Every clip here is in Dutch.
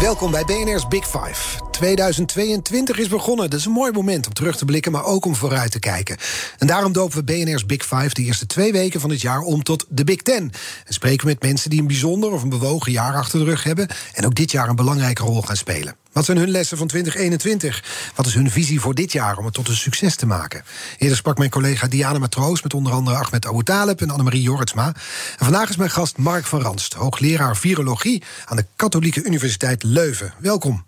Welkom bij BNR's Big Five. 2022 is begonnen. Dat is een mooi moment om terug te blikken, maar ook om vooruit te kijken. En daarom dopen we BNR's Big Five de eerste twee weken van het jaar om tot de Big Ten. En spreken we met mensen die een bijzonder of een bewogen jaar achter de rug hebben. En ook dit jaar een belangrijke rol gaan spelen. Wat zijn hun lessen van 2021? Wat is hun visie voor dit jaar om het tot een succes te maken? Eerder sprak mijn collega Diana Matroos met onder andere Ahmed Aoutaleb en Annemarie Jorritsma. En vandaag is mijn gast Mark van Ranst, hoogleraar virologie aan de Katholieke Universiteit Leuven. Welkom.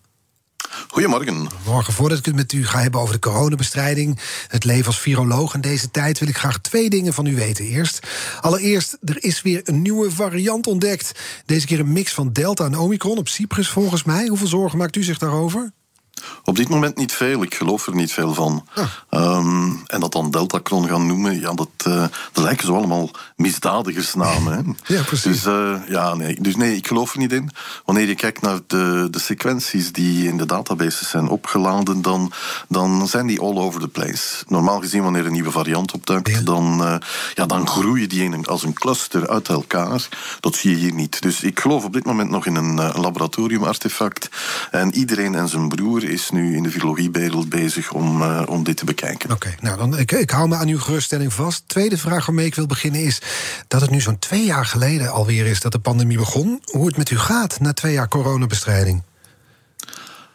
Goedemorgen. Morgen, voordat ik het met u ga hebben over de coronabestrijding, het leven als viroloog in deze tijd, wil ik graag twee dingen van u weten. Eerst, allereerst, er is weer een nieuwe variant ontdekt. Deze keer een mix van Delta en Omicron op Cyprus, volgens mij. Hoeveel zorgen maakt u zich daarover? Op dit moment niet veel. Ik geloof er niet veel van. Ah. Um, en dat dan Deltacron gaan noemen, ja, dat, uh, dat lijken zo allemaal misdadigersnamen. Hè? ja, precies. Dus, uh, ja, nee. dus nee, ik geloof er niet in. Wanneer je kijkt naar de, de sequenties die in de databases zijn opgeladen, dan, dan zijn die all over the place. Normaal gezien, wanneer een nieuwe variant opduikt, dan, uh, ja, dan groeien die in, als een cluster uit elkaar. Dat zie je hier niet. Dus ik geloof op dit moment nog in een, een laboratoriumartefact. En iedereen en zijn broer is nu in de virologiewereld bezig om, uh, om dit te bekijken. Oké, nou dan ik, ik hou me aan uw geruststelling vast. Tweede vraag waarmee ik wil beginnen is dat het nu zo'n twee jaar geleden alweer is dat de pandemie begon. Hoe het met u gaat na twee jaar coronabestrijding?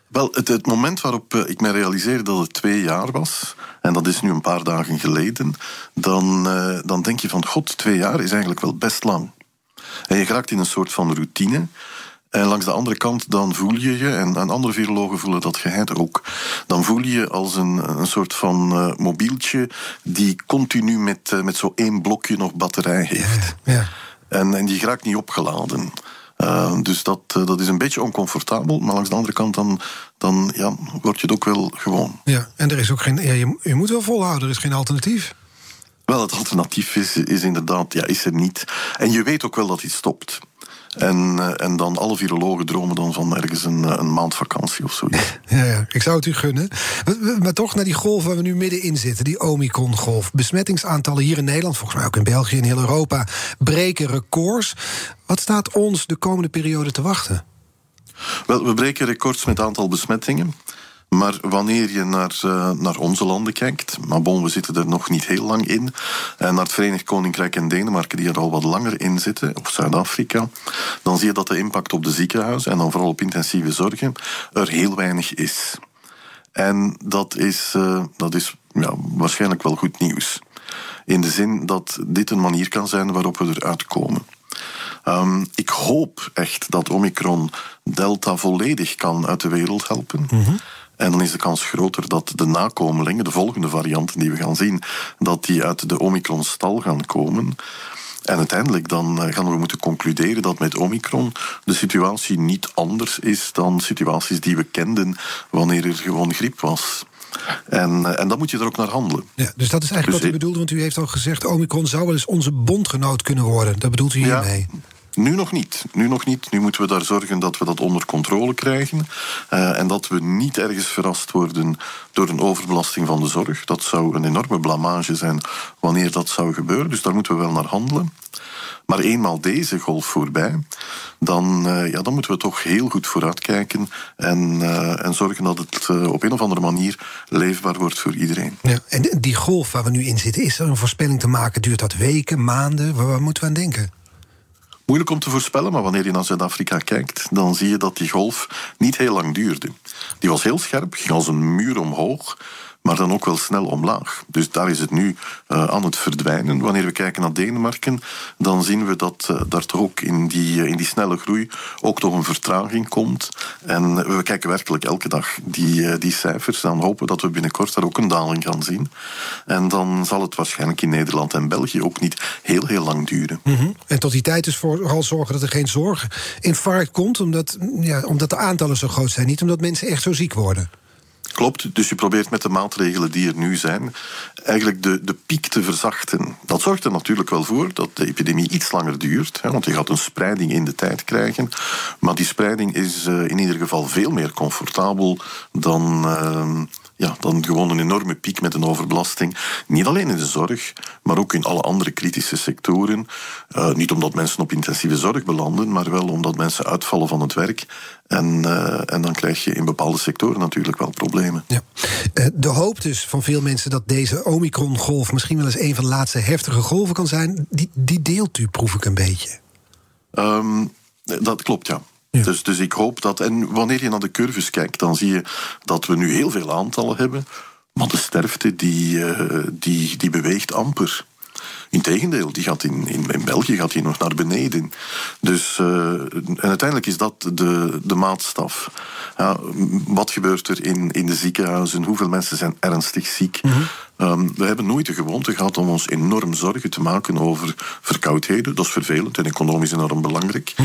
Wel, het, het moment waarop uh, ik me realiseerde dat het twee jaar was, en dat is nu een paar dagen geleden, dan, uh, dan denk je van god, twee jaar is eigenlijk wel best lang. En je raakt in een soort van routine. En langs de andere kant, dan voel je je, en, en andere virologen voelen dat geheid ook, dan voel je je als een, een soort van uh, mobieltje die continu met, uh, met zo één blokje nog batterij heeft. Ja, ja. En, en die raakt niet opgeladen. Uh, dus dat, dat is een beetje oncomfortabel, maar langs de andere kant dan, dan ja, word je het ook wel gewoon. Ja, en er is ook geen, ja, je, je moet wel volhouden, er is geen alternatief. Wel, het alternatief is, is inderdaad, ja, is er niet. En je weet ook wel dat iets stopt. En, uh, en dan alle virologen dromen dan van ergens een, een maand vakantie of zoiets. Ja, ja, ik zou het u gunnen. Maar, maar, toch naar die golf waar we nu middenin zitten, die Omicron-golf. Besmettingsaantallen hier in Nederland, volgens mij ook in België en heel Europa, breken records. Wat staat ons de komende periode te wachten? Wel, we breken records met aantal besmettingen. Maar wanneer je naar, uh, naar onze landen kijkt, maar bon, we zitten er nog niet heel lang in, en naar het Verenigd Koninkrijk en Denemarken, die er al wat langer in zitten, of Zuid-Afrika, dan zie je dat de impact op de ziekenhuizen, en dan vooral op intensieve zorgen, er heel weinig is. En dat is, uh, dat is ja, waarschijnlijk wel goed nieuws. In de zin dat dit een manier kan zijn waarop we eruit komen. Um, ik hoop echt dat Omicron Delta volledig kan uit de wereld helpen. -hmm. En dan is de kans groter dat de nakomelingen, de volgende varianten die we gaan zien, dat die uit de Omicron-stal gaan komen. En uiteindelijk dan gaan we moeten concluderen dat met Omicron de situatie niet anders is dan situaties die we kenden wanneer er gewoon griep was. En, en dan moet je er ook naar handelen. Ja, dus dat is eigenlijk dus wat u bedoelde, want u heeft al gezegd... Omicron zou wel eens onze bondgenoot kunnen worden. Dat bedoelt u hiermee? Ja. Nu nog niet. Nu nog niet. Nu moeten we daar zorgen dat we dat onder controle krijgen. Uh, en dat we niet ergens verrast worden door een overbelasting van de zorg. Dat zou een enorme blamage zijn wanneer dat zou gebeuren. Dus daar moeten we wel naar handelen. Maar eenmaal deze golf voorbij, dan, uh, ja, dan moeten we toch heel goed vooruitkijken en, uh, en zorgen dat het op een of andere manier leefbaar wordt voor iedereen. Ja, en die golf waar we nu in zitten, is er een voorspelling te maken? Duurt dat weken, maanden? Waar moeten we aan denken? Moeilijk om te voorspellen, maar wanneer je naar Zuid-Afrika kijkt, dan zie je dat die golf niet heel lang duurde. Die was heel scherp, ging als een muur omhoog. Maar dan ook wel snel omlaag. Dus daar is het nu uh, aan het verdwijnen. Wanneer we kijken naar Denemarken, dan zien we dat uh, daar toch ook in die, in die snelle groei ook toch een vertraging komt. En we kijken werkelijk elke dag die, die cijfers. Dan hopen dat we binnenkort daar ook een daling gaan zien. En dan zal het waarschijnlijk in Nederland en België ook niet heel, heel lang duren. -hmm. En tot die tijd dus vooral zorgen dat er geen zorginfarct komt, omdat, ja, omdat de aantallen zo groot zijn. Niet omdat mensen echt zo ziek worden. Klopt, dus je probeert met de maatregelen die er nu zijn eigenlijk de, de piek te verzachten. Dat zorgt er natuurlijk wel voor dat de epidemie iets langer duurt, hè, want je gaat een spreiding in de tijd krijgen. Maar die spreiding is uh, in ieder geval veel meer comfortabel dan. Uh, ja, dan gewoon een enorme piek met een overbelasting. Niet alleen in de zorg, maar ook in alle andere kritische sectoren. Uh, niet omdat mensen op intensieve zorg belanden, maar wel omdat mensen uitvallen van het werk. En, uh, en dan krijg je in bepaalde sectoren natuurlijk wel problemen. Ja. Uh, de hoop dus van veel mensen dat deze Omicron-golf misschien wel eens een van de laatste heftige golven kan zijn, die, die deelt u, proef ik een beetje. Um, dat klopt, ja. Ja. Dus, dus ik hoop dat. En wanneer je naar de curves kijkt, dan zie je dat we nu heel veel aantallen hebben. Maar de sterfte die, uh, die, die beweegt amper. Integendeel, die gaat in, in, in België gaat die nog naar beneden. Dus, uh, en uiteindelijk is dat de, de maatstaf. Ja, wat gebeurt er in, in de ziekenhuizen? Hoeveel mensen zijn ernstig ziek? Mm -hmm. Um, we hebben nooit de gewoonte gehad om ons enorm zorgen te maken over verkoudheden. Dat is vervelend en economisch enorm belangrijk.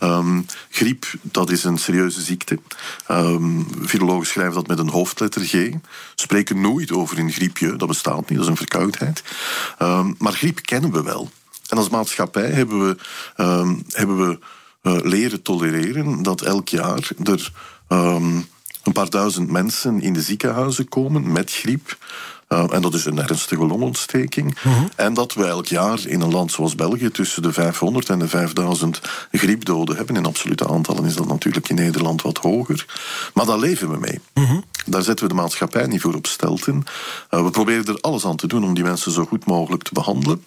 Um, griep, dat is een serieuze ziekte. Um, virologen schrijven dat met een hoofdletter G. Spreken nooit over een griepje, dat bestaat niet, dat is een verkoudheid. maar griep kennen we wel. En als maatschappij hebben we, hebben we uh, leren tolereren dat elk jaar er een paar duizend mensen in de ziekenhuizen komen met griep. Uh, en dat is een ernstige longontsteking. Uh -huh. En dat we elk jaar in een land zoals België tussen de 500 en de 5000 griepdoden hebben. In absolute aantallen is dat natuurlijk in Nederland wat hoger. Maar daar leven we mee. Uh -huh. Daar zetten we de maatschappij niet voor op stelten. Uh, we proberen er alles aan te doen om die mensen zo goed mogelijk te behandelen.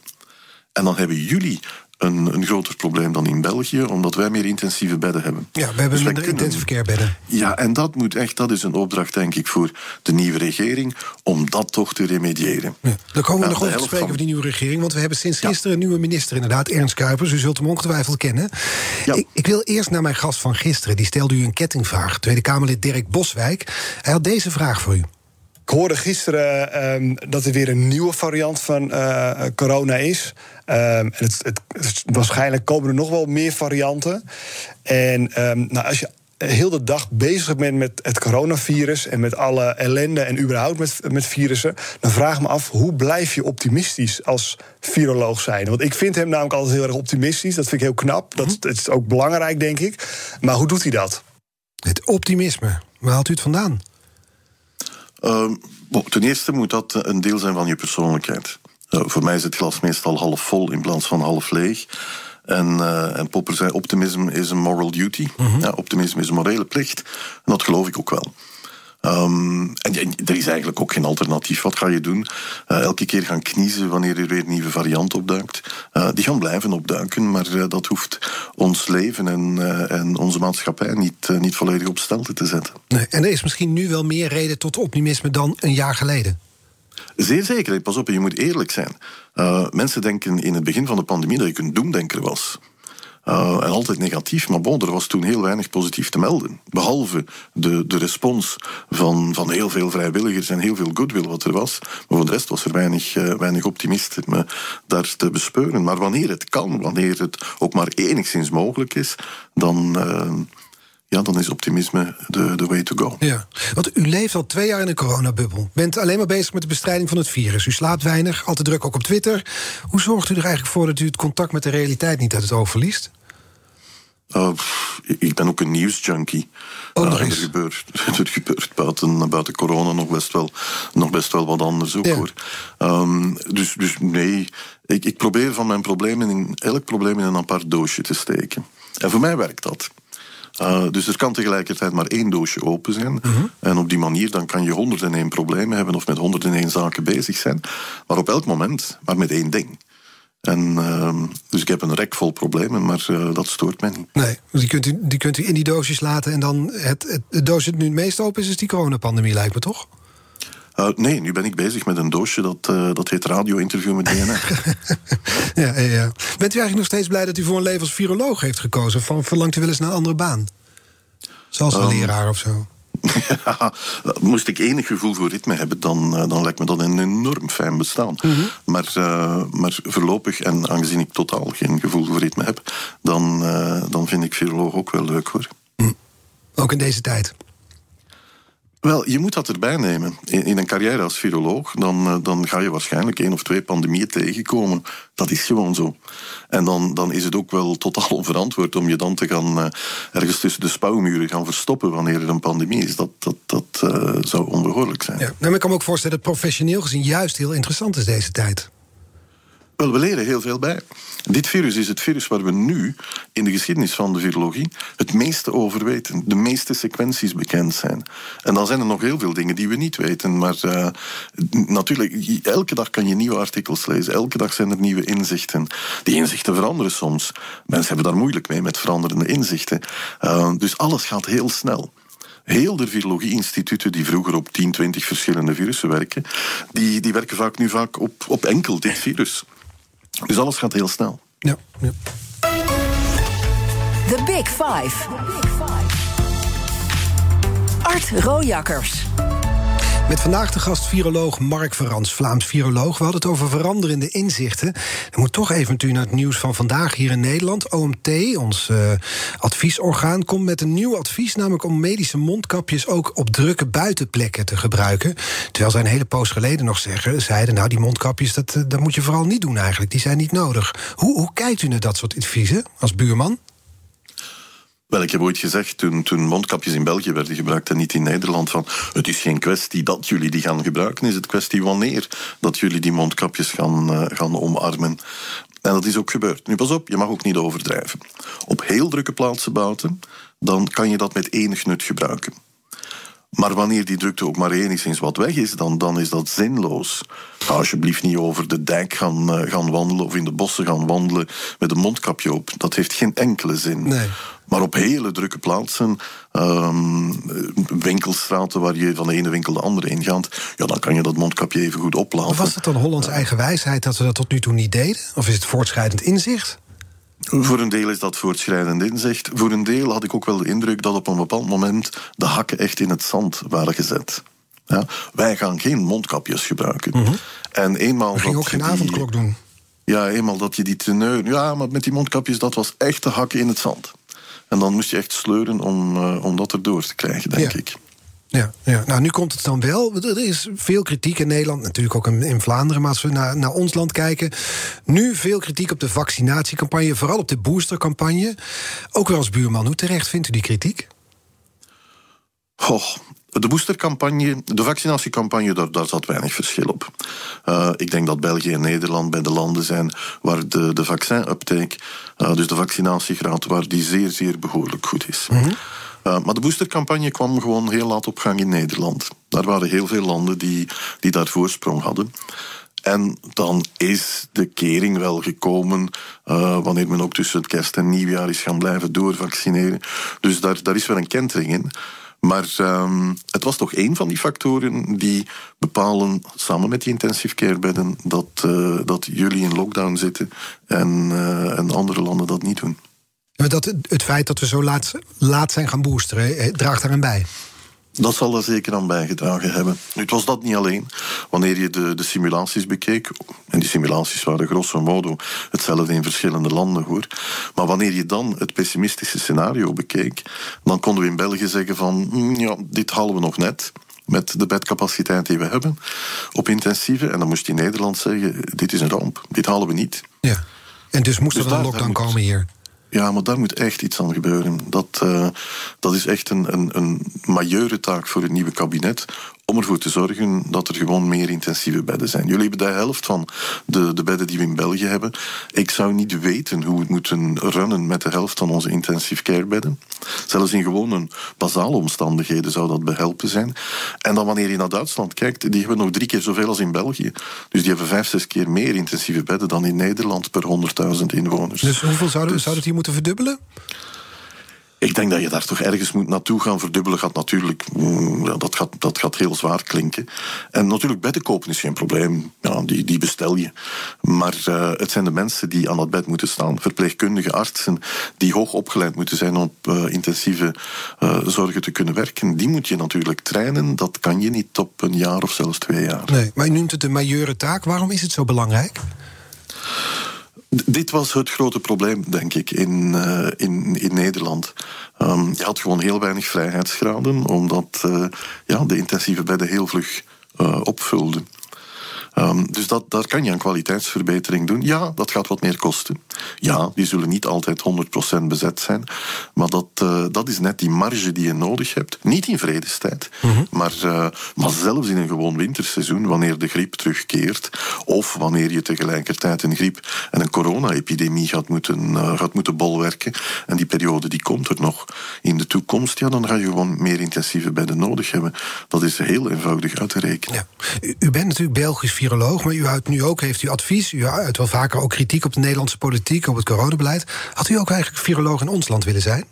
En dan hebben jullie een, een groter probleem dan in België, omdat wij meer intensieve bedden hebben. Ja, we hebben dus minder kunnen, intensive care bedden. Ja, en dat moet echt, dat is een opdracht, denk ik, voor de nieuwe regering, om dat toch te remediëren. Ja, dan komen we nog over te spreken van... over die nieuwe regering, want we hebben sinds gisteren ja. een nieuwe minister, inderdaad, Ernst Kuipers. U zult hem ongetwijfeld kennen. Ja. Ik, ik, wil eerst naar mijn gast van gisteren. Die stelde u een kettingvraag. Tweede Kamerlid Dirk Boswijk. Hij had deze vraag voor u. Ik hoorde gisteren um, dat er weer een nieuwe variant van uh, corona is. Um, het, het, het, waarschijnlijk komen er nog wel meer varianten. En um, nou, als je heel de dag bezig bent met het coronavirus en met alle ellende en überhaupt met, met virussen, dan vraag ik me af hoe blijf je optimistisch als viroloog zijn? Want ik vind hem namelijk altijd heel erg optimistisch. Dat vind ik heel knap. Dat, dat is ook belangrijk, denk ik. Maar hoe doet hij dat? Het optimisme. Waar haalt u het vandaan? Uh, ten eerste moet dat een deel zijn van je persoonlijkheid. Uh, voor mij is het glas meestal half vol in plaats van half leeg. En, uh, en Popper zei: optimisme is een moral duty. Mm -hmm. ja, optimisme is een morele plicht. En dat geloof ik ook wel. Um, en, en, er is eigenlijk ook geen alternatief. Wat ga je doen? Uh, elke keer gaan kniezen wanneer er weer een nieuwe variant opduikt. Uh, die gaan blijven opduiken, maar uh, dat hoeft ons leven en, en onze maatschappij niet, niet volledig op stelte te zetten. Nee, en er is misschien nu wel meer reden tot optimisme dan een jaar geleden. Zeer zeker. Pas op, je moet eerlijk zijn. mensen denken in het begin van de pandemie dat ik een doemdenker was. Uh, en altijd negatief, maar bon, er was toen heel weinig positief te melden. Behalve de, de respons van, van heel veel vrijwilligers en heel veel goodwill wat er was. Maar voor de rest was er weinig, uh, weinig optimisme daar te bespeuren. Maar wanneer het kan, wanneer het ook maar enigszins mogelijk is, dan. Ja, dan is optimisme de, de way to go. Ja, want u leeft al twee jaar in een coronabubbel. Bent alleen maar bezig met de bestrijding van het virus. U slaapt weinig, altijd druk ook op Twitter. Hoe zorgt u er eigenlijk voor dat u het contact met de realiteit niet uit het oog verliest? Uh, ik ben ook een nieuwsjunkie. Oh, uh, er, gebeurt, er gebeurt buiten, buiten corona nog best wel, nog best wel wat anders ook ja. hoor. Um, dus, dus nee, ik, ik probeer van mijn problemen in elk probleem in een apart doosje te steken. En voor mij werkt dat. Uh, dus er kan tegelijkertijd maar één doosje open zijn. Uh -huh. En op die manier dan kan je 101 problemen hebben of met 101 zaken bezig zijn. Maar op elk moment maar met één ding. En, uh, dus ik heb een rek vol problemen, maar uh, dat stoort mij niet. Nee, die kunt, u, die kunt u in die doosjes laten. En dan het, het, het doosje dat nu het meest open is, is die coronapandemie, lijkt me toch? Uh, nee, nu ben ik bezig met een doosje dat, uh, dat heet radio-interview met DNR. ja, ja, ja. Bent u eigenlijk nog steeds blij dat u voor een leven als viroloog heeft gekozen? Van, verlangt u wel eens naar een andere baan? Zoals een um, leraar of zo? Ja, moest ik enig gevoel voor ritme hebben, dan, uh, dan lijkt me dat een enorm fijn bestaan. Mm -hmm. maar, uh, maar voorlopig, en aangezien ik totaal geen gevoel voor ritme heb, dan, uh, dan vind ik viroloog ook wel leuk hoor. Mm. Ook in deze tijd? Wel, je moet dat erbij nemen. In, in een carrière als viroloog, dan, uh, dan ga je waarschijnlijk één of twee pandemieën tegenkomen. Dat is gewoon zo. En dan, dan is het ook wel totaal onverantwoord om je dan te gaan uh, ergens tussen de spouwmuren gaan verstoppen wanneer er een pandemie is. Dat, dat, dat uh, zou onbehoorlijk zijn. Ja, maar ik kan me ook voorstellen dat professioneel gezien juist heel interessant is deze tijd. Wel, we leren heel veel bij. Dit virus is het virus waar we nu in de geschiedenis van de virologie het meeste over weten. De meeste sequenties bekend zijn. En dan zijn er nog heel veel dingen die we niet weten. Maar uh, natuurlijk, elke dag kan je nieuwe artikels lezen. Elke dag zijn er nieuwe inzichten. Die inzichten veranderen soms. Mensen hebben daar moeilijk mee met veranderende inzichten. Uh, dus alles gaat heel snel. Heel de virologie-instituten die vroeger op 10, 20 verschillende virussen werken, die, die werken vaak nu vaak op, op enkel dit virus. Dus alles gaat heel snel. Ja, ja. The Big Five. Art Rojakkers. Met vandaag de gast viroloog Mark Verans, Vlaams viroloog. We hadden het over veranderende inzichten. Er moet toch even naar het nieuws van vandaag hier in Nederland. OMT, ons uh, adviesorgaan, komt met een nieuw advies... namelijk om medische mondkapjes ook op drukke buitenplekken te gebruiken. Terwijl zij een hele poos geleden nog zeggen, zeiden... nou, die mondkapjes, dat, dat moet je vooral niet doen eigenlijk. Die zijn niet nodig. Hoe, hoe kijkt u naar dat soort adviezen als buurman? Wel, ik heb ooit gezegd, toen, toen mondkapjes in België werden gebruikt en niet in Nederland, van het is geen kwestie dat jullie die gaan gebruiken, is het kwestie wanneer dat jullie die mondkapjes gaan, uh, gaan omarmen. En dat is ook gebeurd. Nu pas op, je mag ook niet overdrijven. Op heel drukke plaatsen buiten, dan kan je dat met enig nut gebruiken. Maar wanneer die drukte ook maar enigszins wat weg is, dan, dan is dat zinloos. Ga alsjeblieft niet over de dijk gaan, uh, gaan wandelen of in de bossen gaan wandelen met een mondkapje op. Dat heeft geen enkele zin. Nee. Maar op hele drukke plaatsen, um, winkelstraten waar je van de ene winkel de andere ingaat, ja, dan kan je dat mondkapje even goed oplaten. Was het dan Hollands eigen wijsheid dat we dat tot nu toe niet deden? Of is het voortschrijdend inzicht? Voor een deel is dat voortschrijdend inzicht. Voor een deel had ik ook wel de indruk dat op een bepaald moment de hakken echt in het zand waren gezet. Ja, wij gaan geen mondkapjes gebruiken. Mhm. En eenmaal We gingen ook geen die- avondklok doen. Ja, eenmaal dat je die teneur... Ja, maar met die mondkapjes, dat was echt de hakken in het zand. En dan moest je echt sleuren om, eh, om dat erdoor te krijgen, denk Ja. ik. Ja, ja, nou nu komt het dan wel. Er is veel kritiek in Nederland, natuurlijk ook in, Vlaanderen. Maar als we naar, naar ons land kijken. Nu veel kritiek op de vaccinatiecampagne, vooral op de boostercampagne. Ook wel als buurman, hoe terecht vindt u die kritiek? Goh, de boostercampagne, de vaccinatiecampagne, daar, daar zat weinig verschil op. Eh, ik denk dat België en Nederland bij de landen zijn waar de, de vaccin-uptake, eh, dus de vaccinatiegraad, waar die zeer, zeer behoorlijk goed is. Uh, maar de boostercampagne kwam gewoon heel laat op gang in Nederland. Daar waren heel veel landen die, die daar voorsprong hadden. En dan is de kering wel gekomen uh, wanneer men ook tussen het kerst en nieuwjaar is gaan blijven doorvaccineren. Dus daar, daar is wel een kentering in. Maar um, het was toch één van die factoren die bepalen, samen met die intensive care bedden, dat, uh, dat jullie in lockdown zitten en, en andere landen dat niet doen. Dat, het feit dat we zo laat, laat zijn gaan boosteren, eh, draagt daaraan bij. Dat zal er zeker aan bijgedragen hebben. Nu, het was dat niet alleen. Wanneer je de, de simulaties bekeek, en die simulaties waren grosso modo hetzelfde in verschillende landen hoor. Maar wanneer je dan het pessimistische scenario bekeek, dan konden we in België zeggen van mm, ja, dit halen we nog net met de bedcapaciteit die we hebben op intensieve. En dan moest je in Nederland zeggen, dit is een ramp, dit halen we niet. Ja. En dus moest Dus er een daar- lockdown komen hier. Ja, maar daar moet echt iets aan gebeuren. Dat, uh, dat is echt een, een, een majeure taak voor het nieuwe kabinet. Om ervoor te zorgen dat er gewoon meer intensieve bedden zijn. Jullie hebben de helft van de, de bedden die we in België hebben. Ik zou niet weten hoe we het moeten runnen met de helft van onze intensive care bedden. Zelfs in gewone basale omstandigheden zou dat behelpen zijn. En dan wanneer je naar Duitsland kijkt, die hebben nog drie keer zoveel als in België. Dus die hebben vijf, zes keer meer intensieve bedden dan in Nederland per 100.000 inwoners. Dus hoeveel zouden, Dus- zou het hier moeten verdubbelen? Ik denk dat je daar toch ergens moet naartoe gaan. Verdubbelen gaat natuurlijk, mm, dat, gaat, dat gaat heel zwaar klinken. En natuurlijk, bedden kopen is geen probleem. Ja, die, die bestel je. Maar uh, het zijn de mensen die aan dat bed moeten staan. Verpleegkundige artsen die hoog opgeleid moeten zijn om op uh, intensieve uh, zorgen te kunnen werken. Die moet je natuurlijk trainen. Dat kan je niet op een jaar of zelfs twee jaar. Nee, maar u noemt het een majeure taak. Waarom is het zo belangrijk? Dit was het grote probleem, denk ik, in, uh, in, in Nederland. Um, je had gewoon heel weinig vrijheidsgraden, omdat uh, ja, de intensieve bedden heel vlug uh, opvulden. Dus dat, daar kan je een kwaliteitsverbetering doen. Ja, dat gaat wat meer kosten. Ja, die zullen niet altijd 100% bezet zijn. Maar dat, uh, dat is net die marge die je nodig hebt. Niet in vredestijd, mm -hmm. maar, uh, maar zelfs in een gewoon winterseizoen, wanneer de griep terugkeert, of wanneer je tegelijkertijd een griep en een corona-epidemie gaat moeten, uh, gaat moeten bolwerken. En die periode die komt er nog in de toekomst, ja, dan ga je gewoon meer intensieve bedden nodig hebben. Dat is heel eenvoudig uit te rekenen. Ja. U, u bent natuurlijk Belgisch viroloog, maar u uit nu ook heeft u advies. U uit wel vaker ook kritiek op de Nederlandse politiek, op het coronabeleid. Had u ook eigenlijk viroloog in ons land willen zijn?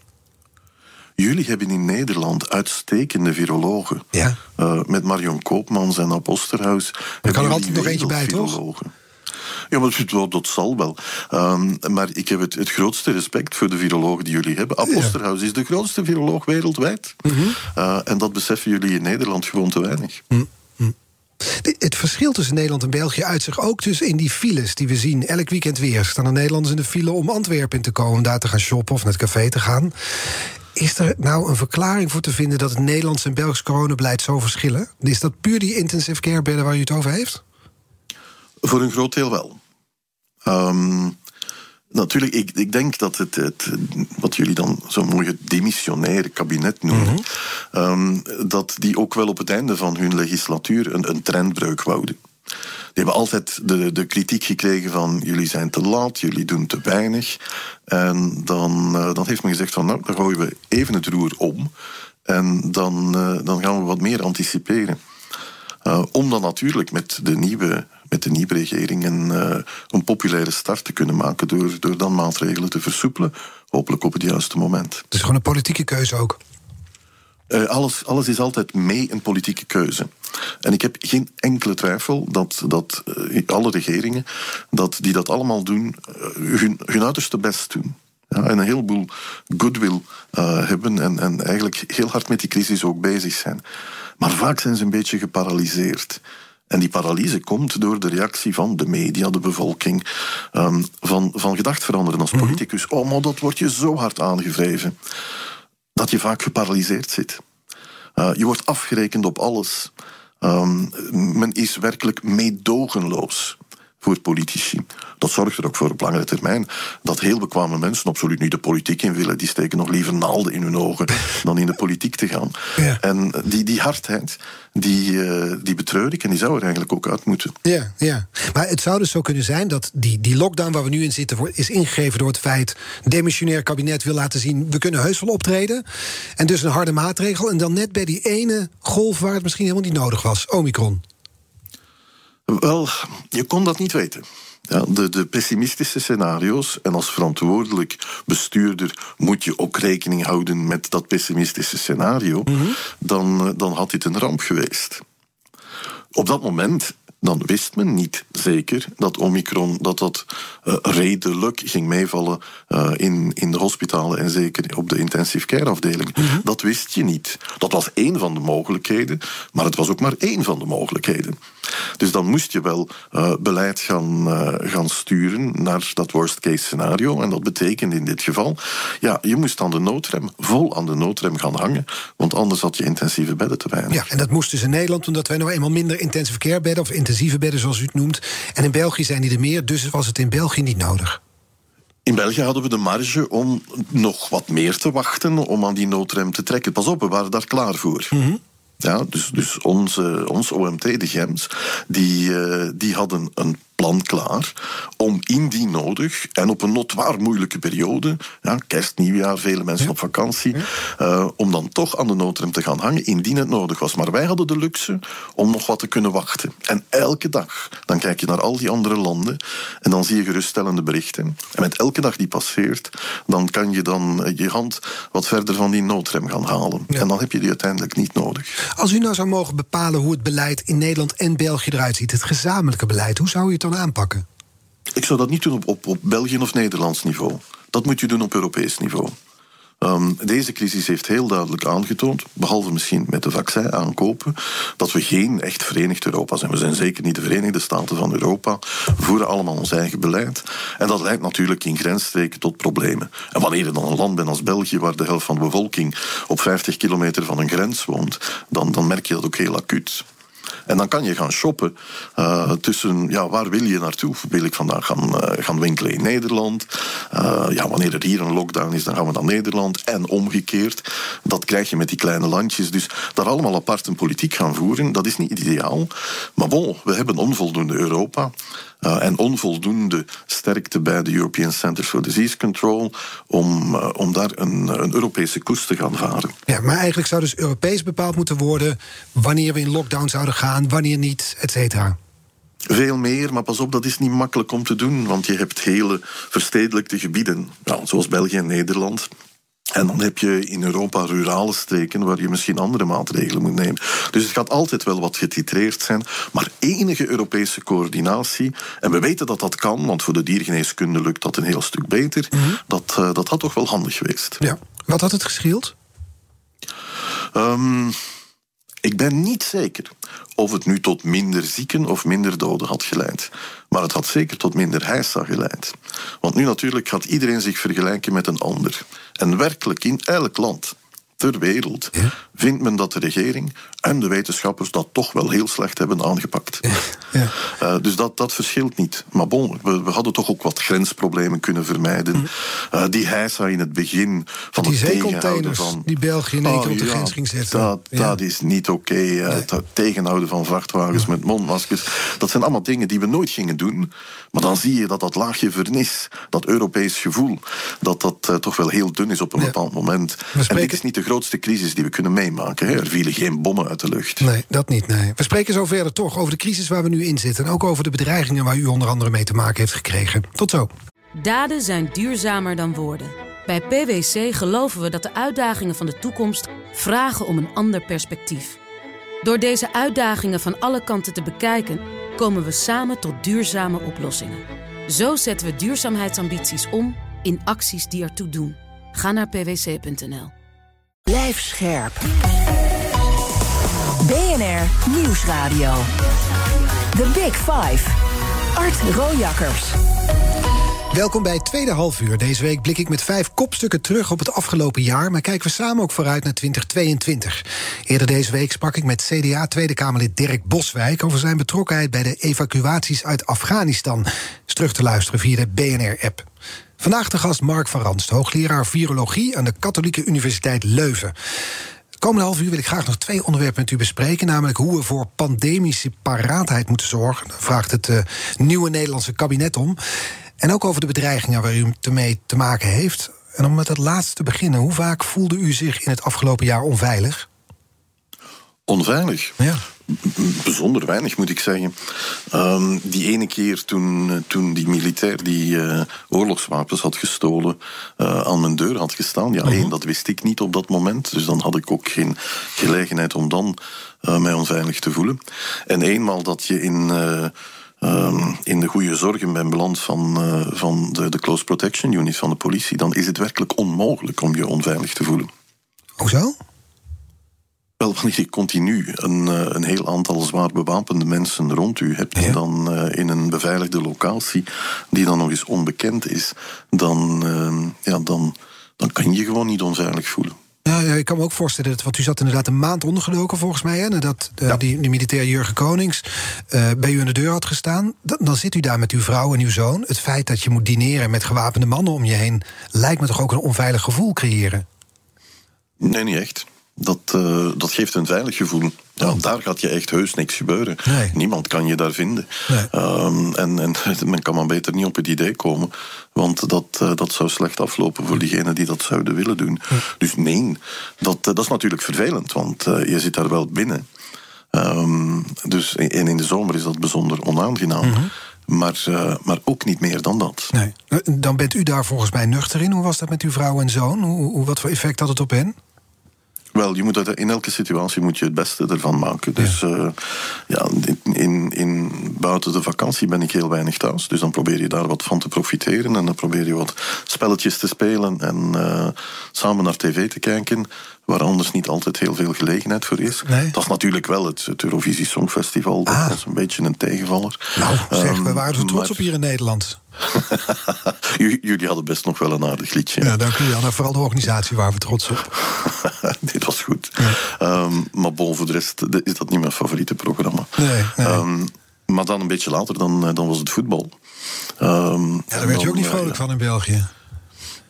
Jullie hebben in Nederland uitstekende virologen. Ja. Uh, met Marion Koopmans en Ab Osterhaus. Er kan er altijd nog eentje bij, toch? Ja, maar dat, zal wel. Um, maar ik heb het, het grootste respect voor de virologen die jullie hebben. Ja. is de grootste viroloog wereldwijd. Mm -hmm. uh, en dat beseffen jullie in Nederland gewoon te weinig. Mm. Het verschil tussen Nederland en België uit zich ook dus in die files die we zien. Elk weekend weer staan er Nederlanders in de file om Antwerpen in te komen, daar te gaan shoppen of naar het café te gaan. Is er nou een verklaring voor te vinden dat het Nederlands en Belgisch coronabeleid zo verschillen? Is dat puur die intensive care bedden waar u het over heeft? Voor een groot deel wel. Um, Natuurlijk, ik, ik denk dat het, het, wat jullie dan zo'n mooi demissionaire kabinet noemen, mm -hmm. um, dat die ook wel op het einde van hun legislatuur een, een trendbreuk wouden. Die hebben altijd de, de kritiek gekregen van jullie zijn te laat, jullie doen te weinig. En dan, uh, dan heeft men gezegd van nou, dan gooien we even het roer om. En dan, uh, dan gaan we wat meer anticiperen. Uh, om dan natuurlijk met de nieuwe met de nieuwe regering een, uh, een populaire start te kunnen maken door, door dan maatregelen te versoepelen, hopelijk op het juiste moment. Het is gewoon een politieke keuze ook. Uh, alles, alles is altijd mee een politieke keuze. En ik heb geen enkele twijfel dat, dat alle regeringen dat, die dat allemaal doen, hun, hun uiterste best doen. Ja, en een heleboel goodwill hebben en, en eigenlijk heel hard met die crisis ook bezig zijn. Maar vaak zijn ze een beetje geparalyseerd. En die paralyse komt door de reactie van de media, de bevolking, um, van, van gedacht veranderen als politicus. Mm -hmm. Oh, maar dat wordt je zo hard aangevreven dat je vaak geparalyseerd zit. Uh, je wordt afgerekend op alles. Um, men is werkelijk meedogenloos voor politici. Dat zorgt er ook voor op langere termijn dat heel bekwame mensen absoluut niet de politiek in willen. Die steken nog liever naalden in hun ogen dan in de politiek te gaan. Ja. En die, die hardheid, die, uh, die betreur ik en die zou er eigenlijk ook uit moeten. Ja, ja. Maar het zou dus zo kunnen zijn dat die, die lockdown waar we nu in zitten is ingegeven door het feit demissionair kabinet wil laten zien we kunnen heus wel optreden. En dus een harde maatregel. En dan net bij die ene golf waar het misschien helemaal niet nodig was, Omicron. Wel, je kon dat niet weten. Ja, de, de, pessimistische scenario's, en als verantwoordelijk bestuurder moet je ook rekening houden met dat pessimistische scenario, mm -hmm. dan, dan had dit een ramp geweest. Op dat moment dan wist men niet zeker dat Omicron dat dat uh, redelijk ging meevallen uh, in, in de hospitalen en zeker op de intensive care afdelingen. Mm -hmm. Dat wist je niet. Dat was één van de mogelijkheden, maar het was ook maar één van de mogelijkheden. Dus dan moest je wel uh, beleid gaan, gaan sturen naar dat worst case scenario. En dat betekent in dit geval, ja, je moest aan de noodrem, vol aan de noodrem gaan hangen, want anders had je intensieve bedden te weinig. Ja, en dat moest dus in Nederland, omdat wij nou eenmaal minder intensive care bedden of intensieve bedden, zoals u het noemt. En in België zijn die er meer, dus was het in België niet nodig. In België hadden we de marge om nog wat meer te wachten om aan die noodrem te trekken. Pas op, we waren daar klaar voor. Mm -hmm. Ja, dus, dus onze, ons OMT, de GEMS, die, uh, die hadden een plan klaar om indien nodig en op een notwaar moeilijke periode, ja, kerst, nieuwjaar, vele mensen op vakantie, uh, om dan toch aan de noodrem te gaan hangen indien het nodig was. Maar wij hadden de luxe om nog wat te kunnen wachten. En elke dag, dan kijk je naar al die andere landen en dan zie je geruststellende berichten. En met elke dag die passeert, dan kan je dan je hand wat verder van die noodrem gaan halen. En dan heb je die uiteindelijk niet nodig. Als u nou zou mogen bepalen hoe het beleid in Nederland en België eruit ziet, het gezamenlijke beleid, hoe zou u het dan aanpakken? Ik zou dat niet doen op, op, op België of Nederlands niveau. Dat moet je doen op Europees niveau. Um, deze crisis heeft heel duidelijk aangetoond, behalve misschien met de vaccin aankopen, dat we geen echt verenigd Europa zijn. We zijn zeker niet de Verenigde Staten van Europa. We voeren allemaal ons eigen beleid. En dat leidt natuurlijk in grensstreken tot problemen. En wanneer je dan een land bent als België, waar de helft van de bevolking op 50 kilometer van een grens woont, dan, dan merk je dat ook heel acuut. En dan kan je gaan shoppen uh, tussen, ja, waar wil je naartoe? Wil ik vandaag gaan, uh, gaan winkelen in Nederland? Uh, ja, wanneer er hier een lockdown is, dan gaan we naar Nederland. En omgekeerd, dat krijg je met die kleine landjes. Dus daar allemaal apart een politiek gaan voeren, dat is niet ideaal. Maar bon, we hebben onvoldoende Europa. En onvoldoende sterkte bij de European Center for Disease Control om, om daar een, een, Europese koers te gaan varen. Ja, maar eigenlijk zou dus Europees bepaald moeten worden wanneer we in lockdown zouden gaan, wanneer niet, et cetera. Veel meer, maar pas op, dat is niet makkelijk om te doen, want je hebt hele verstedelijkte gebieden, nou, zoals België en Nederland. En dan heb je in Europa rurale streken waar je misschien andere maatregelen moet nemen. Dus het gaat altijd wel wat getitreerd zijn. Maar enige Europese coördinatie, en we weten dat dat kan, want voor de diergeneeskunde lukt dat een heel stuk beter, mm -hmm. dat, uh, dat had toch wel handig geweest. Ja. Wat had het gescheeld? Um, ik ben niet zeker of het nu tot minder zieken of minder doden had geleid. Maar het had zeker tot minder heisa geleid. Want nu natuurlijk gaat iedereen zich vergelijken met een ander. En werkelijk in elk land ter wereld ja? Vindt men dat de regering en de wetenschappers dat toch wel heel slecht hebben aangepakt. Ja. Uh, dus dat, dat verschilt niet. Maar bon, we, we, hadden toch ook wat grensproblemen kunnen vermijden. Uh, die heisa in het begin van die het tegenhouden van... die België in één keer oh, op de grens ging zetten. Dat, dat is niet oké. Okay. Uh, nee. Het tegenhouden van vrachtwagens met mondmaskers. Dat zijn allemaal dingen die we nooit gingen doen. Maar dan zie je dat dat laagje vernis, dat Europees gevoel, dat dat toch wel heel dun is op een bepaald moment. En dit is niet de grootste crisis die we kunnen meemaken. Hè? Er vielen geen bommen uit de lucht. Nee, dat niet. Nee. We spreken zo verder toch over de crisis waar we nu in zitten. En ook over de bedreigingen waar u onder andere mee te maken heeft gekregen. Tot zo. Daden zijn duurzamer dan woorden. Bij PwC geloven we dat de uitdagingen van de toekomst vragen om een ander perspectief. Door deze uitdagingen van alle kanten te bekijken, komen we samen tot duurzame oplossingen. Zo zetten we duurzaamheidsambities om in acties die ertoe doen. Ga naar pwc.nl. Blijf scherp. BNR Nieuwsradio. The Big Five. Art Rojakkers. Welkom bij het tweede halfuur. Deze week blik ik met vijf kopstukken terug op het afgelopen jaar... maar kijken we samen ook vooruit naar 2022. Eerder deze week sprak ik met CDA Tweede Kamerlid Dirk Boswijk... over zijn betrokkenheid bij de evacuaties uit Afghanistan. Is terug te luisteren via de BNR-app. Vandaag de gast Mark van Ranst, hoogleraar virologie... aan de Katholieke Universiteit Leuven. Komende half uur wil ik graag nog twee onderwerpen met u bespreken. Namelijk hoe we voor pandemische paraatheid moeten zorgen. Daar vraagt het uh, nieuwe Nederlandse kabinet om. En ook over de bedreigingen waar u mee te maken heeft. En om met het laatste te beginnen. Hoe vaak voelde u zich in het afgelopen jaar onveilig? Onveilig? Ja. Bijzonder weinig, moet ik zeggen. Um, die ene keer toen, toen die militair die uh, oorlogswapens had gestolen... Uh, aan mijn deur had gestaan. Ja, -huh. één, dat wist ik niet op dat moment. Dus dan had ik ook geen gelegenheid om dan uh, mij onveilig te voelen. En eenmaal dat je in... Um, in de goede zorgen ben beland van, uh, van de, de Close Protection Unit van de politie, dan is het werkelijk onmogelijk om je onveilig te voelen. Hoezo? Wel, wanneer je continu een, een heel aantal zwaar bewapende mensen rond u hebt, ja. dan uh, in een beveiligde locatie, die dan nog eens onbekend is, dan, uh, ja, dan, dan kan je je gewoon niet onveilig voelen. Ja, ja, ik kan me ook voorstellen dat, want u zat inderdaad een maand ondergedoken volgens mij, hè, nadat uh, ja. die, die militair Jurgen Konings uh, bij u aan de deur had gestaan. Dan, dan zit u daar met uw vrouw en uw zoon. Het feit dat je moet dineren met gewapende mannen om je heen, lijkt me toch ook een onveilig gevoel creëren? Nee, niet echt. Dat, uh, dat geeft een veilig gevoel. Ja, daar gaat je echt heus niks gebeuren. Nee. Niemand kan je daar vinden. Nee. Ehm, en, en men kan maar beter niet op het idee komen. Want dat, eh, dat zou slecht aflopen voor diegenen die dat zouden willen doen. Dus nee, dat, eh, dat is natuurlijk vervelend. Want eh, je zit daar wel binnen. Ehm, dus, en in de zomer is dat bijzonder onaangenaam. maar, eh, maar ook niet meer dan dat. Nee. Dan bent u daar volgens mij nuchter in. Hoe was dat met uw vrouw en zoon? Hoe, wat voor effect had het op hen? Wel, je moet uit, in elke situatie moet je het beste ervan maken. Dus eh, ja, in, in, in, buiten de vakantie ben ik heel weinig thuis. Dus dan probeer je daar wat van te profiteren. En dan probeer je wat spelletjes te spelen en eh, samen naar tv te kijken. Waar anders niet altijd heel veel gelegenheid voor is. Nee. Dat is natuurlijk wel het, het Eurovisie Songfestival. Dat Ah. was een beetje een tegenvaller. Nou, zeg, we Ehm, waren er trots maar- op hier in Nederland. Jullie hadden best nog wel een aardig liedje. Ja, dank u. Vooral de organisatie waar we trots op. Dit was goed. Ehm, maar bon, voor de rest is dat niet mijn favoriete programma. Nee, nee. Ehm, maar dan een beetje later, dan, eh, dan was het voetbal. Ehm, Ja, daar werd je ook niet vrolijk van in België.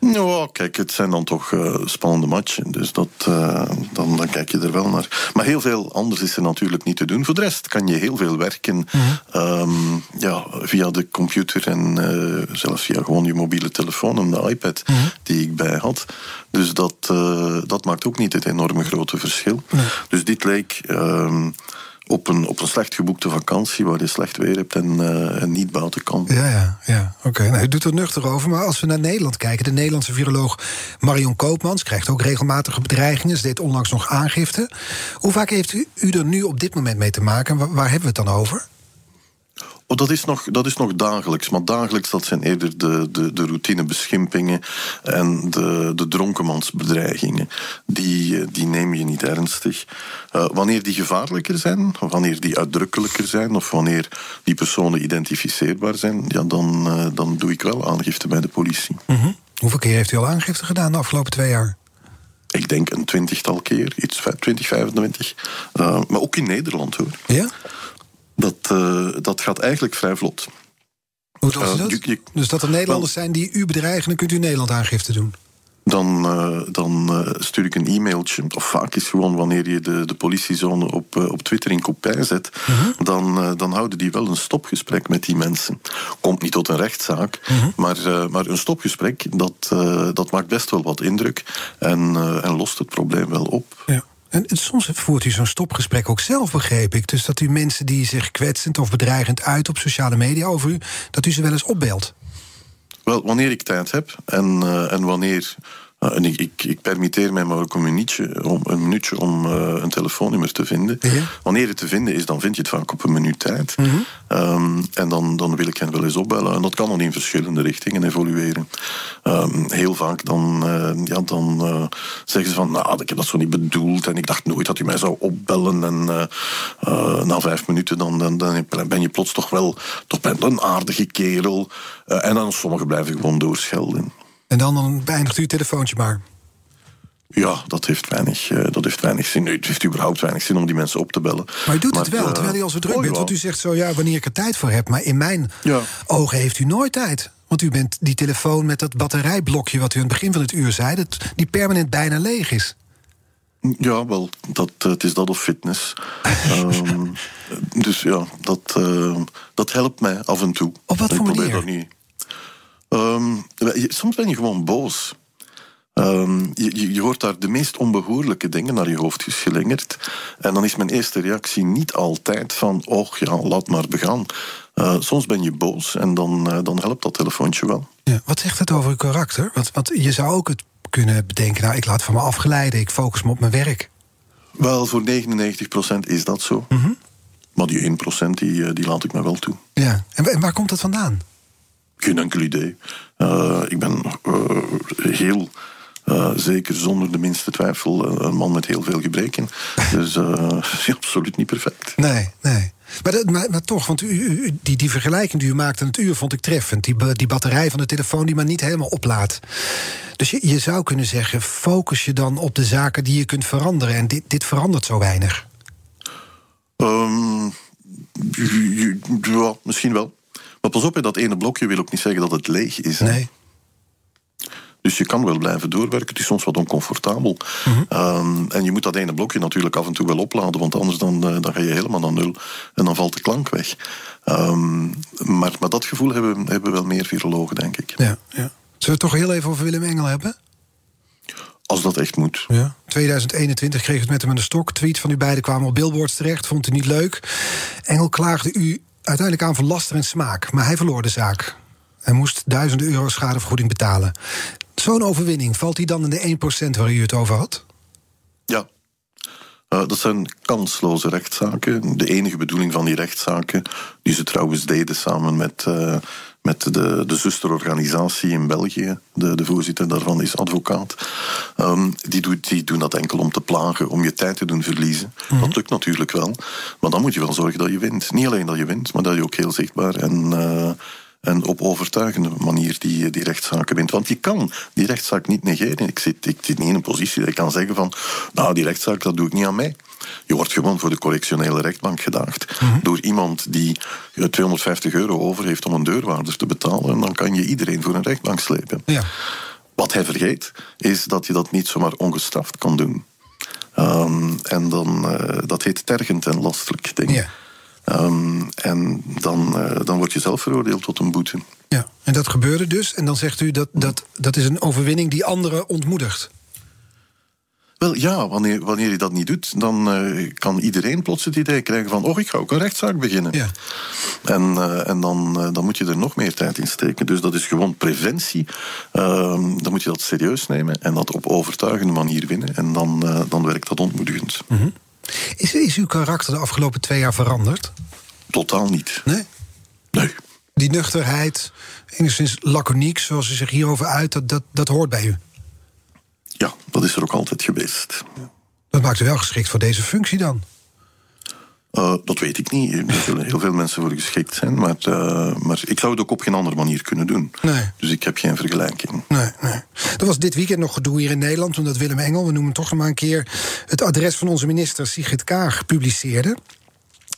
Nou, kijk, het zijn dan toch eh, spannende matchen. Dus dat, eh, dan, dan kijk je er wel naar. Maar heel veel anders is er natuurlijk niet te doen. Voor de rest kan je heel veel werken ehm, ja, via de computer en eh, zelfs via gewoon je mobiele telefoon en de iPad die ik bij had. Dus dat, eh, dat maakt ook niet het enorme grote verschil. Dus dit leek. ehm, op een, op een slecht geboekte vakantie waar je slecht weer hebt en, eh, niet buiten kan. Ja, ja, ja. Oké, nou, u doet er nuchter over. Maar als we naar Nederland kijken, de Nederlandse viroloog Marion Koopmans krijgt ook regelmatige bedreigingen. Ze deed onlangs nog aangifte. Hoe vaak heeft u, er nu op dit moment mee te maken? Waar hebben we het dan over? Oh, dat, is nog, dat is nog dagelijks. Maar dagelijks dat zijn eerder de, de, de routinebeschimpingen en de, de dronkenmansbedreigingen. Die, eh, die neem je niet ernstig. Eh, wanneer die gevaarlijker zijn, of wanneer die uitdrukkelijker zijn, of wanneer die personen identificeerbaar zijn, ja, dan, eh, dan doe ik wel aangifte bij de politie. Hoeveel keer heeft u al aangifte gedaan de afgelopen twee jaar? Ik denk een twintigtal keer, iets 20, 25. Eh, maar ook in Nederland hoor. Ja? Dat, eh, dat gaat eigenlijk vrij vlot. Hoe Eh, dat? je- je- dus dat er Nederlanders zijn die u bedreigen, dan kunt u in Nederland aangifte doen. Dan, eh, dan stuur ik een e-mailtje. Of vaak is gewoon wanneer je de, de politiezone op, op Twitter in kopij zet. dan, eh, dan houden die wel een stopgesprek met die mensen. Komt niet tot een rechtszaak. maar, eh, maar een stopgesprek, dat, dat maakt best wel wat indruk. En, en lost het probleem wel op. Ja. En soms voert u zo'n stopgesprek ook zelf, begreep ik. Dus dat u mensen die zich kwetsend of bedreigend uit op sociale media over u, dat u ze wel eens opbelt. Wel, wanneer ik tijd heb en, eh, en wanneer. Eh, en ik, ik, ik permitteer mij maar ook een minuutje om, een, minuutje om eh, een telefoonnummer te vinden. Ja. Wanneer het te vinden is, dan vind je het vaak op een minuut tijd. Ehm, en dan, dan wil ik hen wel eens opbellen. En dat kan dan in verschillende richtingen evolueren. Ehm, heel vaak dan, eh, ja, dan eh, zeggen ze van, nou, ik heb dat zo niet bedoeld. En ik dacht nooit dat u mij zou opbellen. En na vijf minuten dan, dan, dan ben je plots toch wel toch ben een aardige kerel. En dan sommigen blijven gewoon doorschelden. En dan, dan beëindigt u het telefoontje maar. Ja, dat heeft, weinig, eh, dat heeft weinig zin. Nee, Het heeft überhaupt weinig zin om die mensen op te bellen. Maar u doet het wel, eh, terwijl u al zo druk oh, bent. Want u zegt zo, ja, wanneer ik er tijd voor heb. Maar in mijn Ja. ogen heeft u nooit tijd. Want u bent die telefoon met dat batterijblokje... wat u aan het begin van het uur zei... Dat, die permanent bijna leeg is. Ja, wel, dat, eh, het is dat of fitness. Ehm, dus ja, dat, dat helpt mij af en toe. Op wat Ik voor probeer manier? dat niet. Ehm, je- soms ben je gewoon boos. Ehm, je, je, je hoort daar de meest onbehoorlijke dingen naar je hoofd geslingerd. En dan is mijn eerste reactie niet altijd van... oh ja, laat maar begaan. Eh, soms ben je boos en dan, eh, dan helpt dat telefoontje wel. Ja, wat zegt het over uw karakter? Want, want je zou ook het kunnen bedenken... nou, ik laat van me afgeleiden, ik focus me op mijn werk. Wel, voor 99% is dat zo. Mhm. Maar die 1% die, eh, die laat ik me wel toe. Ja. En waar komt dat vandaan? Geen enkel idee. Eh, ik ben eh, heel eh, zeker zonder de minste twijfel een man met heel veel gebreken. Dus absoluut niet perfect. Nee, nee. Maar, dat, maar, maar toch, want u, u- die, die vergelijking die u maakte aan het uur vond ik treffend. Die, die batterij van de telefoon die maar niet helemaal oplaadt. Dus je, je zou kunnen zeggen, focus je dan op de zaken die je kunt veranderen. En dit, dit verandert zo weinig. Ju- ja, misschien wel. Maar pas op, dat ene blokje wil ook niet zeggen dat het leeg is. hè. Nee. Dus je kan wel blijven doorwerken. Het is soms wat oncomfortabel. Ehm, en je moet dat ene blokje natuurlijk af en toe wel opladen, want anders dan, eh, dan ga je helemaal naar nul en dan valt de klank weg. Ehm, maar, maar dat gevoel hebben, hebben wel meer virologen, denk ik. Ja, ja. Zullen we het toch heel even over Willem Engel hebben? Als dat echt moet. Ja. 2021 kreeg het met hem de stok. Tweet van u beiden kwamen op billboards terecht. Vond u niet leuk. Engel klaagde u uiteindelijk aan van laster en smaak. Maar hij verloor de zaak. Hij moest duizenden euro schadevergoeding betalen. Zo'n overwinning, valt hij dan in de 1% waar u het over had? Ja. Uh, dat zijn kansloze rechtszaken. De enige bedoeling van die rechtszaken, die ze trouwens deden samen met, uh, met de, de zusterorganisatie in België, de, de voorzitter daarvan is advocaat, um, die, doet, die doen dat enkel om te plagen, om je tijd te doen verliezen. Mm -hmm. Dat lukt natuurlijk wel, maar dan moet je wel zorgen dat je wint. Niet alleen dat je wint, maar dat je ook heel zichtbaar en... Uh, en op overtuigende manier die, die rechtszaken wint. Want je kan die rechtszaak niet negeren. Ik zit, ik zit niet in een positie dat ik kan zeggen van... nou, die rechtszaak, dat doe ik niet aan mij. Je wordt gewoon voor de correctionele rechtbank gedaagd. Mm -hmm. Door iemand die 250 euro over heeft om een deurwaarder te betalen. En dan kan je iedereen voor een rechtbank slepen. Ja. Wat hij vergeet, is dat je dat niet zomaar ongestraft kan doen. Um, en dan, uh, dat heet tergend en lastelijk, ik. Ja. Um, en dan, uh, dan word je zelf veroordeeld tot een boete. Ja, en dat gebeurde dus. En dan zegt u dat dat, dat is een overwinning die anderen ontmoedigt. Wel ja, wanneer, wanneer je dat niet doet, dan uh, kan iedereen plots het idee krijgen van: oh, ik ga ook een rechtszaak beginnen. Ja. En, uh, en dan, uh, dan moet je er nog meer tijd in steken. Dus dat is gewoon preventie. Ehm, dan moet je dat serieus nemen en dat op overtuigende manier winnen. En dan, dan werkt dat ontmoedigend. Mm -hmm. Is, is uw karakter de afgelopen twee jaar veranderd? Totaal niet. Nee? Nee. Die nuchterheid, enigszins laconiek, zoals u zich hierover uit, dat, dat, dat hoort bij u? Ja, dat is er ook altijd geweest. Dat maakt u wel geschikt voor deze functie dan? Uh, dat weet ik niet. Er zullen heel veel mensen voor geschikt zijn. Maar, uh, maar ik zou het ook op geen andere manier kunnen doen. Nee. Dus ik heb geen vergelijking. Nee, nee. Er was dit weekend nog gedoe hier in Nederland... omdat Willem Engel, we noemen toch nog maar een keer... het adres van onze minister Sigrid Kaag publiceerde.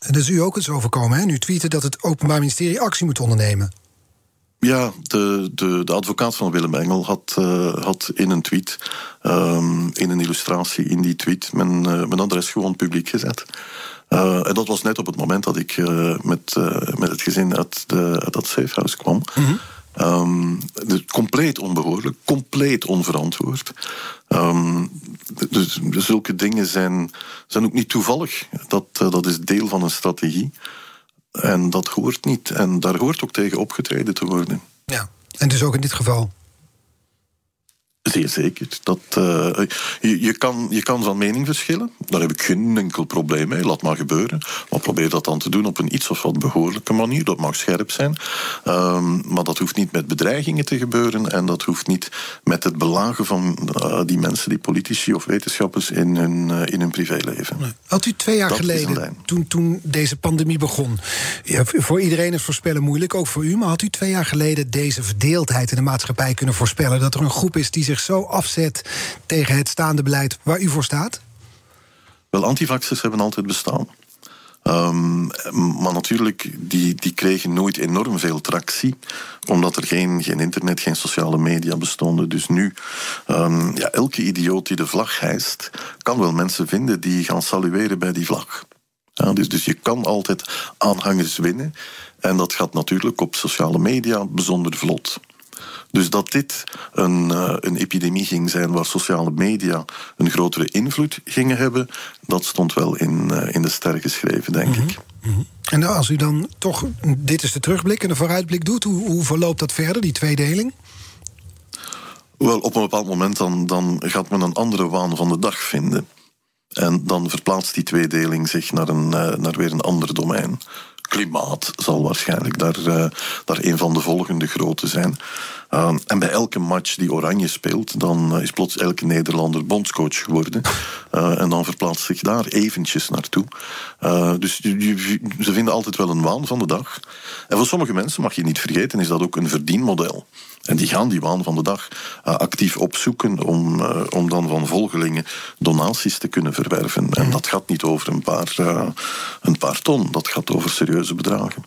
En dat is u ook eens overkomen, hè? Nu tweette dat het Openbaar Ministerie actie moet ondernemen. Ja, de, de, de advocaat van Willem Engel had, uh, had in een tweet, um, in een illustratie in die tweet, mijn, uh, mijn adres gewoon publiek gezet. Uh, en dat was net op het moment dat ik met, met het gezin uit, de, uit dat safehouse kwam. Mhm. Mm -hmm. um, compleet onbehoorlijk, compleet onverantwoord. Um, dus, dus zulke dingen zijn, zijn ook niet toevallig. Dat, dat is deel van een strategie. En dat hoort niet. En daar hoort ook tegen opgetreden te worden. Ja, en dus ook in dit geval. Zeer zeker. Dat, uh, je, je, kan, je kan van mening verschillen. Daar heb ik geen enkel probleem mee. Laat maar gebeuren. Maar probeer dat dan te doen op een iets of wat behoorlijke manier. Dat mag scherp zijn. Um, maar dat hoeft niet met bedreigingen te gebeuren. En dat hoeft niet met het belagen van uh, die mensen, die politici of wetenschappers, in hun, uh, in hun privéleven. Had u twee jaar dat geleden, toen, toen deze pandemie begon. Ja, voor iedereen is voorspellen moeilijk, ook voor u. Maar had u twee jaar geleden deze verdeeldheid in de maatschappij kunnen voorspellen? Dat er een groep is die zich zo afzet tegen het staande beleid waar u voor staat? Wel, antivaxers hebben altijd bestaan. Um, maar natuurlijk, die, die kregen nooit enorm veel tractie, omdat er geen, geen internet, geen sociale media bestonden. Dus nu, um, ja, elke idioot die de vlag hijst, kan wel mensen vinden die gaan salueren bij die vlag. Ja, dus, dus je kan altijd aanhangers winnen. En dat gaat natuurlijk op sociale media bijzonder vlot. Dus dat dit een, uh, een epidemie ging zijn waar sociale media een grotere invloed gingen hebben, dat stond wel in, uh, in de sterren geschreven, denk Mhm. mm -hmm. ik. Mm -hmm. En als u dan toch, dit is de terugblik en de vooruitblik doet, hoe, hoe verloopt dat verder, die tweedeling? Wel, op een bepaald moment dan, dan gaat men een andere waan van de dag vinden. En dan verplaatst die tweedeling zich naar, een, uh, naar weer een ander domein klimaat zal waarschijnlijk daar, uh, daar een van de volgende grote zijn. Uh, en bij elke match die Oranje speelt, dan uh, is plots elke Nederlander bondscoach geworden. En dan verplaatst zich daar eventjes naartoe. dus ze vinden altijd wel een waan van de dag. En voor sommige mensen, mag je niet vergeten, is dat ook een verdienmodel. En die gaan die waan van de dag uh, actief opzoeken om, uh, om dan van volgelingen donaties te kunnen verwerven. En dat gaat niet over een paar, uh, een paar ton, dat gaat over serieuze bedragen.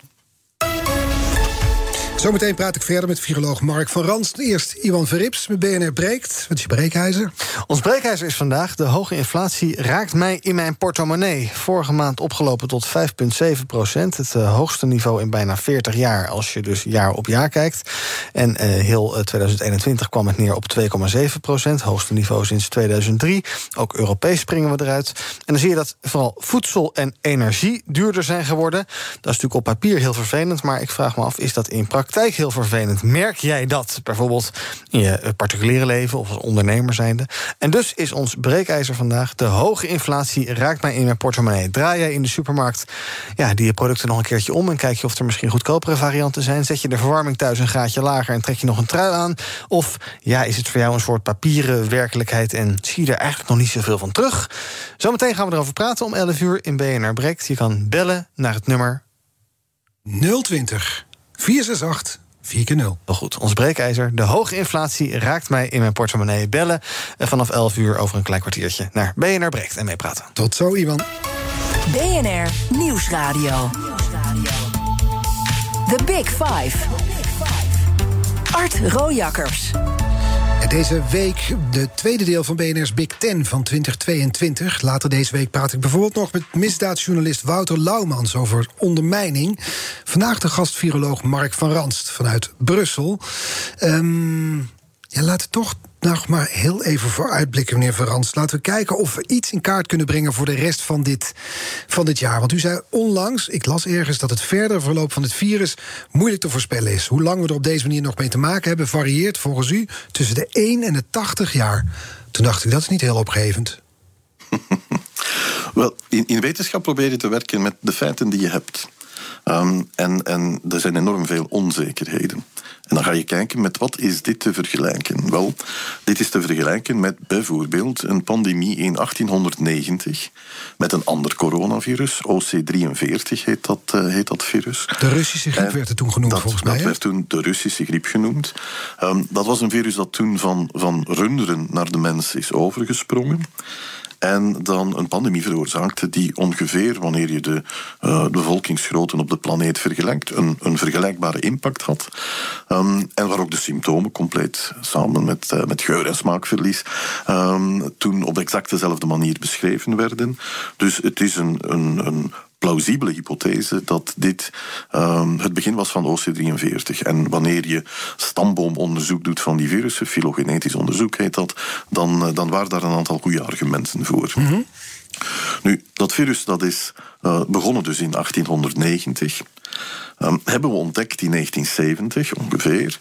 Zometeen praat ik verder met viroloog Mark van Ranst. Eerst Iwan Verrips met BNR Breekt. Wat is je breekijzer? Ons breekijzer is vandaag... de hoge inflatie raakt mij in mijn portemonnee. Vorige maand opgelopen tot 5,7 procent. Het uh, hoogste niveau in bijna 40 jaar... als je dus jaar op jaar kijkt. En uh, heel uh, 2021 kwam het neer op 2,7 procent. Hoogste niveau sinds 2003. Ook Europees springen we eruit. En dan zie je dat vooral voedsel en energie duurder zijn geworden. Dat is natuurlijk op papier heel vervelend... maar ik vraag me af, is dat in praktijk heel vervelend. Merk jij dat bijvoorbeeld in je particuliere leven of als ondernemer zijnde? En dus is ons breekijzer vandaag: de hoge inflatie raakt mij in mijn portemonnee. Draai jij in de supermarkt ja, die producten nog een keertje om en kijk je of er misschien goedkopere varianten zijn? Zet je de verwarming thuis een graadje lager en trek je nog een trui aan? Of ja, is het voor jou een soort papieren werkelijkheid en zie je er eigenlijk nog niet zoveel van terug? Zometeen gaan we erover praten om 11 uur in BNR Breekt. Je kan bellen naar het nummer 020 468 4 0 Wel goed, ons breekijzer. De hoge inflatie raakt mij in mijn portemonnee. Bellen vanaf 11 uur over een klein kwartiertje naar BNR Breekt en meepraten. Tot zo, Iwan. BNR Nieuwsradio. The Big Five. Art Rojakkers. Deze week de tweede deel van BNR's Big Ten van 2022. Later deze week praat ik bijvoorbeeld nog met misdaadjournalist Wouter Laumans over ondermijning. Vandaag de gastviroloog Mark van Ranst vanuit Brussel. Um, ja, laten we toch nog maar heel even vooruitblikken, meneer Verans. Laten we kijken of we iets in kaart kunnen brengen voor de rest van dit, van dit jaar. Want u zei onlangs, ik las ergens, dat het verdere verloop van het virus moeilijk te voorspellen is. Hoe lang we er op deze manier nog mee te maken hebben, varieert volgens u tussen de 1 en de 80 jaar. Toen dacht ik, dat is niet heel opgevend. Wel, in, in wetenschap probeer je te werken met de feiten die je hebt. Um, en, en er zijn enorm veel onzekerheden. En dan ga je kijken met wat is dit te vergelijken? Wel, dit is te vergelijken met bijvoorbeeld een pandemie in 1890 met een ander coronavirus, OC43 heet dat, uh, heet dat virus. De Russische griep werd er toen genoemd dat, volgens mij. Dat werd toen de Russische griep genoemd. Um, dat was een virus dat toen van, van runderen naar de mens is overgesprongen. En dan een pandemie veroorzaakte die ongeveer, wanneer je de uh, bevolkingsgrootte op de planeet vergelijkt, een, een vergelijkbare impact had. Um, en waar ook de symptomen compleet samen met, uh, met geur- en smaakverlies um, toen op exact dezelfde manier beschreven werden. Dus het is een, een, een plausibele hypothese dat dit um, het begin was van OC43. En wanneer je stamboomonderzoek doet van die virussen, filogenetisch onderzoek heet dat, dan, dan waren daar een aantal goede argumenten voor. Mm -hmm. Nu, dat virus dat is uh, begonnen dus in 1890. Um, hebben we ontdekt in 1970 ongeveer.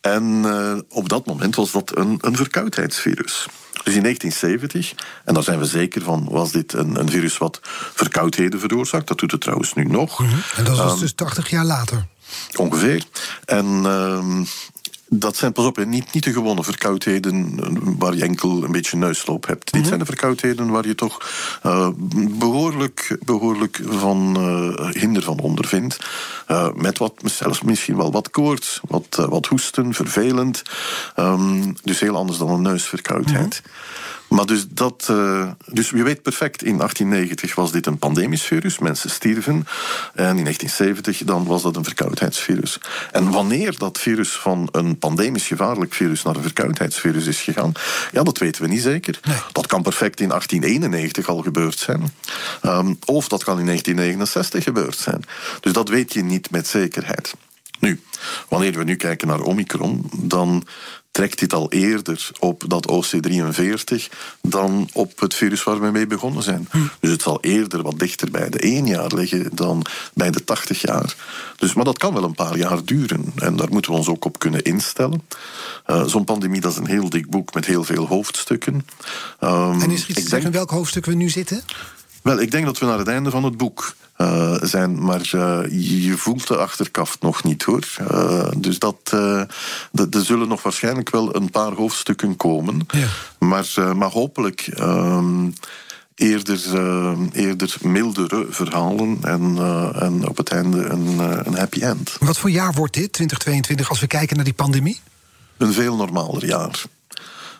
En uh, op dat moment was dat een, een verkoudheidsvirus. Dus in 1970, en daar zijn we zeker van, was dit een, een virus wat verkoudheden veroorzaakt. Dat doet het trouwens nu nog. Mm -hmm. En dat was um, dus 80 jaar later. Ongeveer. En um, dat zijn, pas op, niet, niet de gewone verkoudheden waar je enkel een beetje neusloop hebt. Mm -hmm. Dit zijn de verkoudheden waar je toch uh, behoorlijk, behoorlijk van uh, hinder van ondervindt. Uh, met wat, zelfs misschien wel wat koorts, wat, wat hoesten, vervelend. Um, dus heel anders dan een neusverkoudheid. Mm -hmm. Maar dus dat. Uh, dus je weet perfect, in 1890 was dit een pandemisch virus, mensen stierven. En in 1970 dan was dat een verkoudheidsvirus. En wanneer dat virus van een pandemisch gevaarlijk virus naar een verkoudheidsvirus is gegaan, ja, dat weten we niet zeker. Nee. Dat kan perfect in 1891 al gebeurd zijn. Um, of dat kan in 1969 gebeurd zijn. Dus dat weet je niet met zekerheid. Nu, wanneer we nu kijken naar Omicron, dan trekt dit al eerder op dat OC43 dan op het virus waar we mee begonnen zijn. Hm. Dus het zal eerder wat dichter bij de 1 jaar liggen dan bij de 80 jaar. Dus, maar dat kan wel een paar jaar duren en daar moeten we ons ook op kunnen instellen. Uh, Zo'n pandemie dat is een heel dik boek met heel veel hoofdstukken. Um, en is er iets te zeggen in welk hoofdstuk we nu zitten? Wel, ik denk dat we naar het einde van het boek uh, zijn, maar uh, je voelt de achterkaft nog niet hoor. Uh, dus dat, er zullen nog waarschijnlijk wel een paar hoofdstukken komen. Ja. Maar, maar hopelijk. Um, Eerder, eerder mildere verhalen en, en op het einde een, een happy end. Wat voor jaar wordt dit, 2022, als we kijken naar die pandemie? Een veel normaler jaar.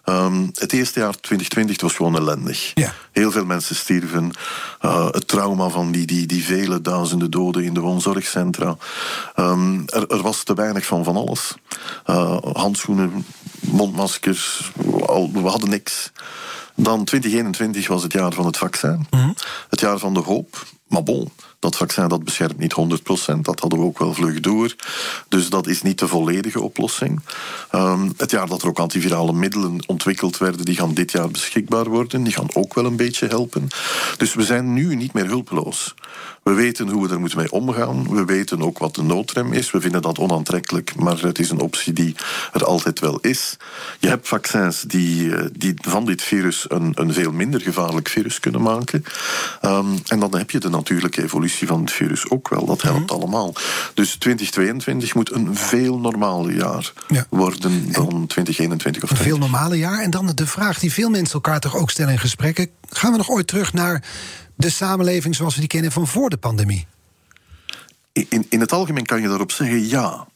Ehm, het eerste jaar, 2020, was gewoon ellendig. Ja. Heel veel mensen stierven. Uh, het trauma van die, die, die vele duizenden doden in de woonzorgcentra. Um, er, er, was te weinig van van alles. Uh, handschoenen, mondmaskers, we hadden niks. Dan 2021 was het jaar van het vaccin. Mm -hmm. Het jaar van de hoop. Maar bon, dat vaccin dat beschermt niet 100%. Dat hadden we ook wel vlug door. Dus dat is niet de volledige oplossing. Um, het jaar dat er ook antivirale middelen ontwikkeld werden, die gaan dit jaar beschikbaar worden. Die gaan ook wel een beetje helpen. Dus we zijn nu niet meer hulpeloos. We weten hoe we er moeten mee omgaan. We weten ook wat de noodrem is. We vinden dat onaantrekkelijk, maar het is een optie die er altijd wel is. Je hebt vaccins die, die van dit virus een, een veel minder gevaarlijk virus kunnen maken. Um, en dan heb je de natuurlijke evolutie van het virus ook wel. Dat helpt mm. allemaal. Dus 2022 moet een veel normaler jaar ja. worden dan 2021 of Een veel normaler jaar. En dan de vraag die veel mensen elkaar toch ook stellen in gesprekken. Gaan we nog ooit terug naar de samenleving zoals we die kennen van voor de pandemie? In, in het algemeen kan je daarop zeggen ja.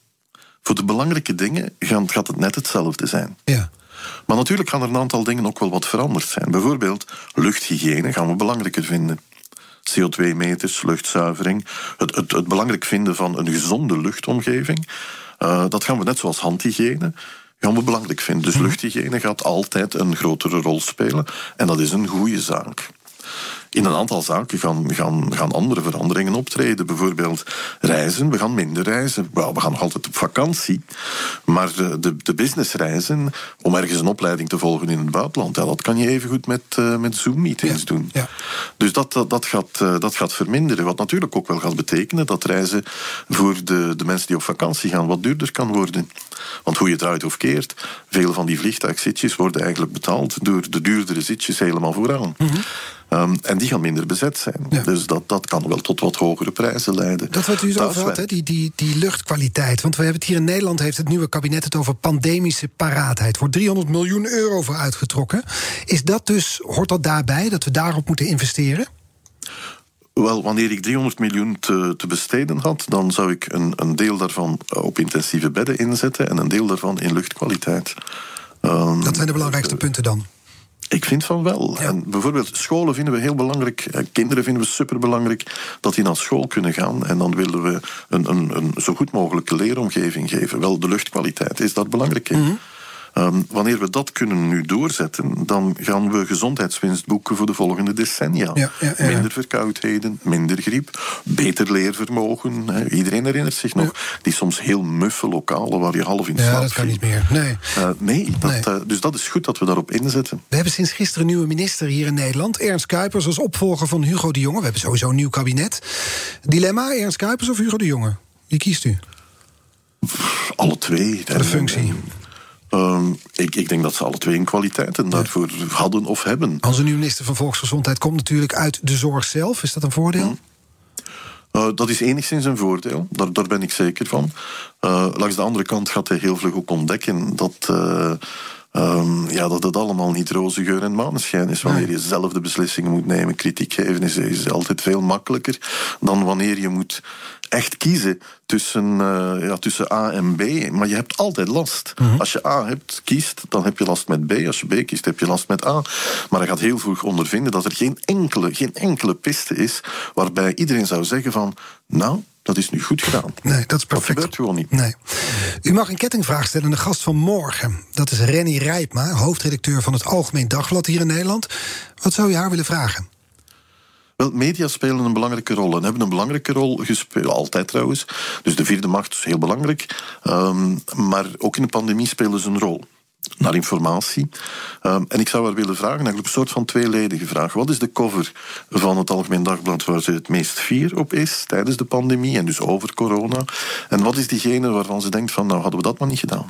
Voor de belangrijke dingen gaat het net hetzelfde zijn. Ja. Maar natuurlijk gaan er een aantal dingen ook wel wat veranderd zijn. Bijvoorbeeld luchthygiëne gaan we belangrijker vinden. CO2-meters, luchtzuivering. Het, het, het, belangrijk vinden van een gezonde luchtomgeving. Uh, dat gaan we net zoals handhygiëne gaan we belangrijk vinden. Dus luchthygiëne gaat altijd een grotere rol spelen. En dat is een goede zaak in een aantal zaken gaan, gaan, gaan andere veranderingen optreden. Bijvoorbeeld reizen. We gaan minder reizen. Well, we gaan nog altijd op vakantie. Maar de, de, de businessreizen, om ergens een opleiding te volgen in het buitenland, ja, dat kan je even goed met, uh, met Zoom-meetings ja, doen. Ja. Dus dat, dat, dat, gaat, uh, dat gaat verminderen. Wat natuurlijk ook wel gaat betekenen dat reizen voor de, de mensen die op vakantie gaan wat duurder kan worden. Want hoe je het uit of keert, veel van die vliegtuigzitjes worden eigenlijk betaald door de duurdere zitjes helemaal vooraan. Um, en die gaan minder bezet zijn. Ja. Dus dat, dat kan wel tot wat hogere prijzen leiden. Dat wat u zo over had, hè, die, die, die luchtkwaliteit. Want we hebben het hier in Nederland, heeft het nieuwe kabinet het over pandemische paraatheid. Wordt 300 miljoen euro voor uitgetrokken. Is dat dus, hoort dat daarbij, dat we daarop moeten investeren? Wel, wanneer ik 300 miljoen te, te besteden had, dan zou ik een, een deel daarvan op intensieve bedden inzetten en een deel daarvan in luchtkwaliteit. Um, dat zijn de belangrijkste punten dan? Ik vind van wel. Ja. En bijvoorbeeld scholen vinden we heel belangrijk. Eh, Kinderen vinden we superbelangrijk dat die naar school kunnen gaan. En dan willen we een, een, een zo goed mogelijke leeromgeving geven. Wel, de luchtkwaliteit is dat belangrijk. Mhm. Um, wanneer we dat kunnen nu doorzetten, dan gaan we gezondheidswinst boeken voor de volgende decennia. Ja, ja, ja. Minder verkoudheden, minder griep, beter leervermogen. Iedereen herinnert zich nog die soms heel muffe lokalen waar je half in Ja, slaap dat kan niet meer. Nee. Uh, nee, dat, Nee. uh, dus dat is goed dat we daarop inzetten. We hebben sinds gisteren een nieuwe minister hier in Nederland. Ernst Kuipers als opvolger van Hugo de Jonge. We hebben sowieso een nieuw kabinet. Dilemma, Ernst Kuipers of Hugo de Jonge? Wie kiest u? Alle twee. Voor de functie. Um, ik, ik denk dat ze alle twee een kwaliteiten daarvoor hadden of hebben. Onze nieuwe minister van Volksgezondheid komt natuurlijk uit de zorg zelf. Is dat een voordeel? Uh, dat is enigszins een voordeel, daar, daar ben ik zeker van. Uh, langs de andere kant gaat hij heel vlug ook ontdekken dat, uh, um, ja, dat het allemaal niet roze geur en maneschijn is. Wanneer je zelf de beslissingen moet nemen, kritiek geven, is, is altijd veel makkelijker dan wanneer je moet echt kiezen tussen, uh, ja, tussen A en B. Maar je hebt altijd last. Mhm. Als je A hebt, kiest, dan heb je last met B. Als je B kiest, heb je last met A. Maar hij gaat heel vroeg ondervinden dat er geen enkele, geen enkele piste is waarbij iedereen zou zeggen van... nou, dat is nu goed gedaan. Nee, dat is Dat perfect. gebeurt gewoon niet. Nee. U mag een kettingvraag stellen aan de gast van morgen. Dat is Renny Rijpma, hoofdredacteur van het Algemeen Dagblad hier in Nederland. Wat zou je haar willen vragen? Wel, media spelen een belangrijke rol en hebben een belangrijke rol gespeeld, altijd trouwens. Dus de vierde macht is heel belangrijk. Um, maar ook in de pandemie spelen ze een rol. Naar informatie. Um, en ik zou haar willen vragen, eigenlijk een soort van tweeledige vraag. Wat is de cover van het Algemeen Dagblad waar ze het meest fier op is tijdens de pandemie en dus over corona? En wat is diegene waarvan ze denkt van, nou hadden we dat maar niet gedaan?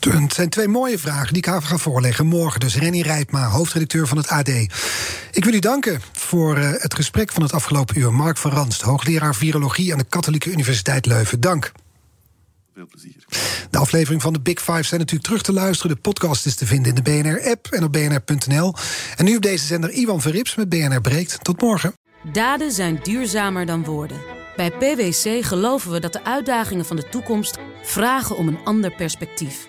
Het zijn twee mooie vragen die ik haar ga voorleggen. Morgen dus Renny Rijpma, hoofdredacteur van het AD. Ik wil u danken voor uh, het gesprek van het afgelopen uur. Mark van Ranst, hoogleraar virologie aan de Katholieke Universiteit Leuven. Dank. Veel plezier. De aflevering van de Big Five zijn natuurlijk terug te luisteren. De podcast is te vinden in de BNR-app en op bnr.nl. En nu op deze zender Iwan Verrips met BNR Breekt. Tot morgen. Daden zijn duurzamer dan woorden. Bij PwC geloven we dat de uitdagingen van de toekomst vragen om een ander perspectief.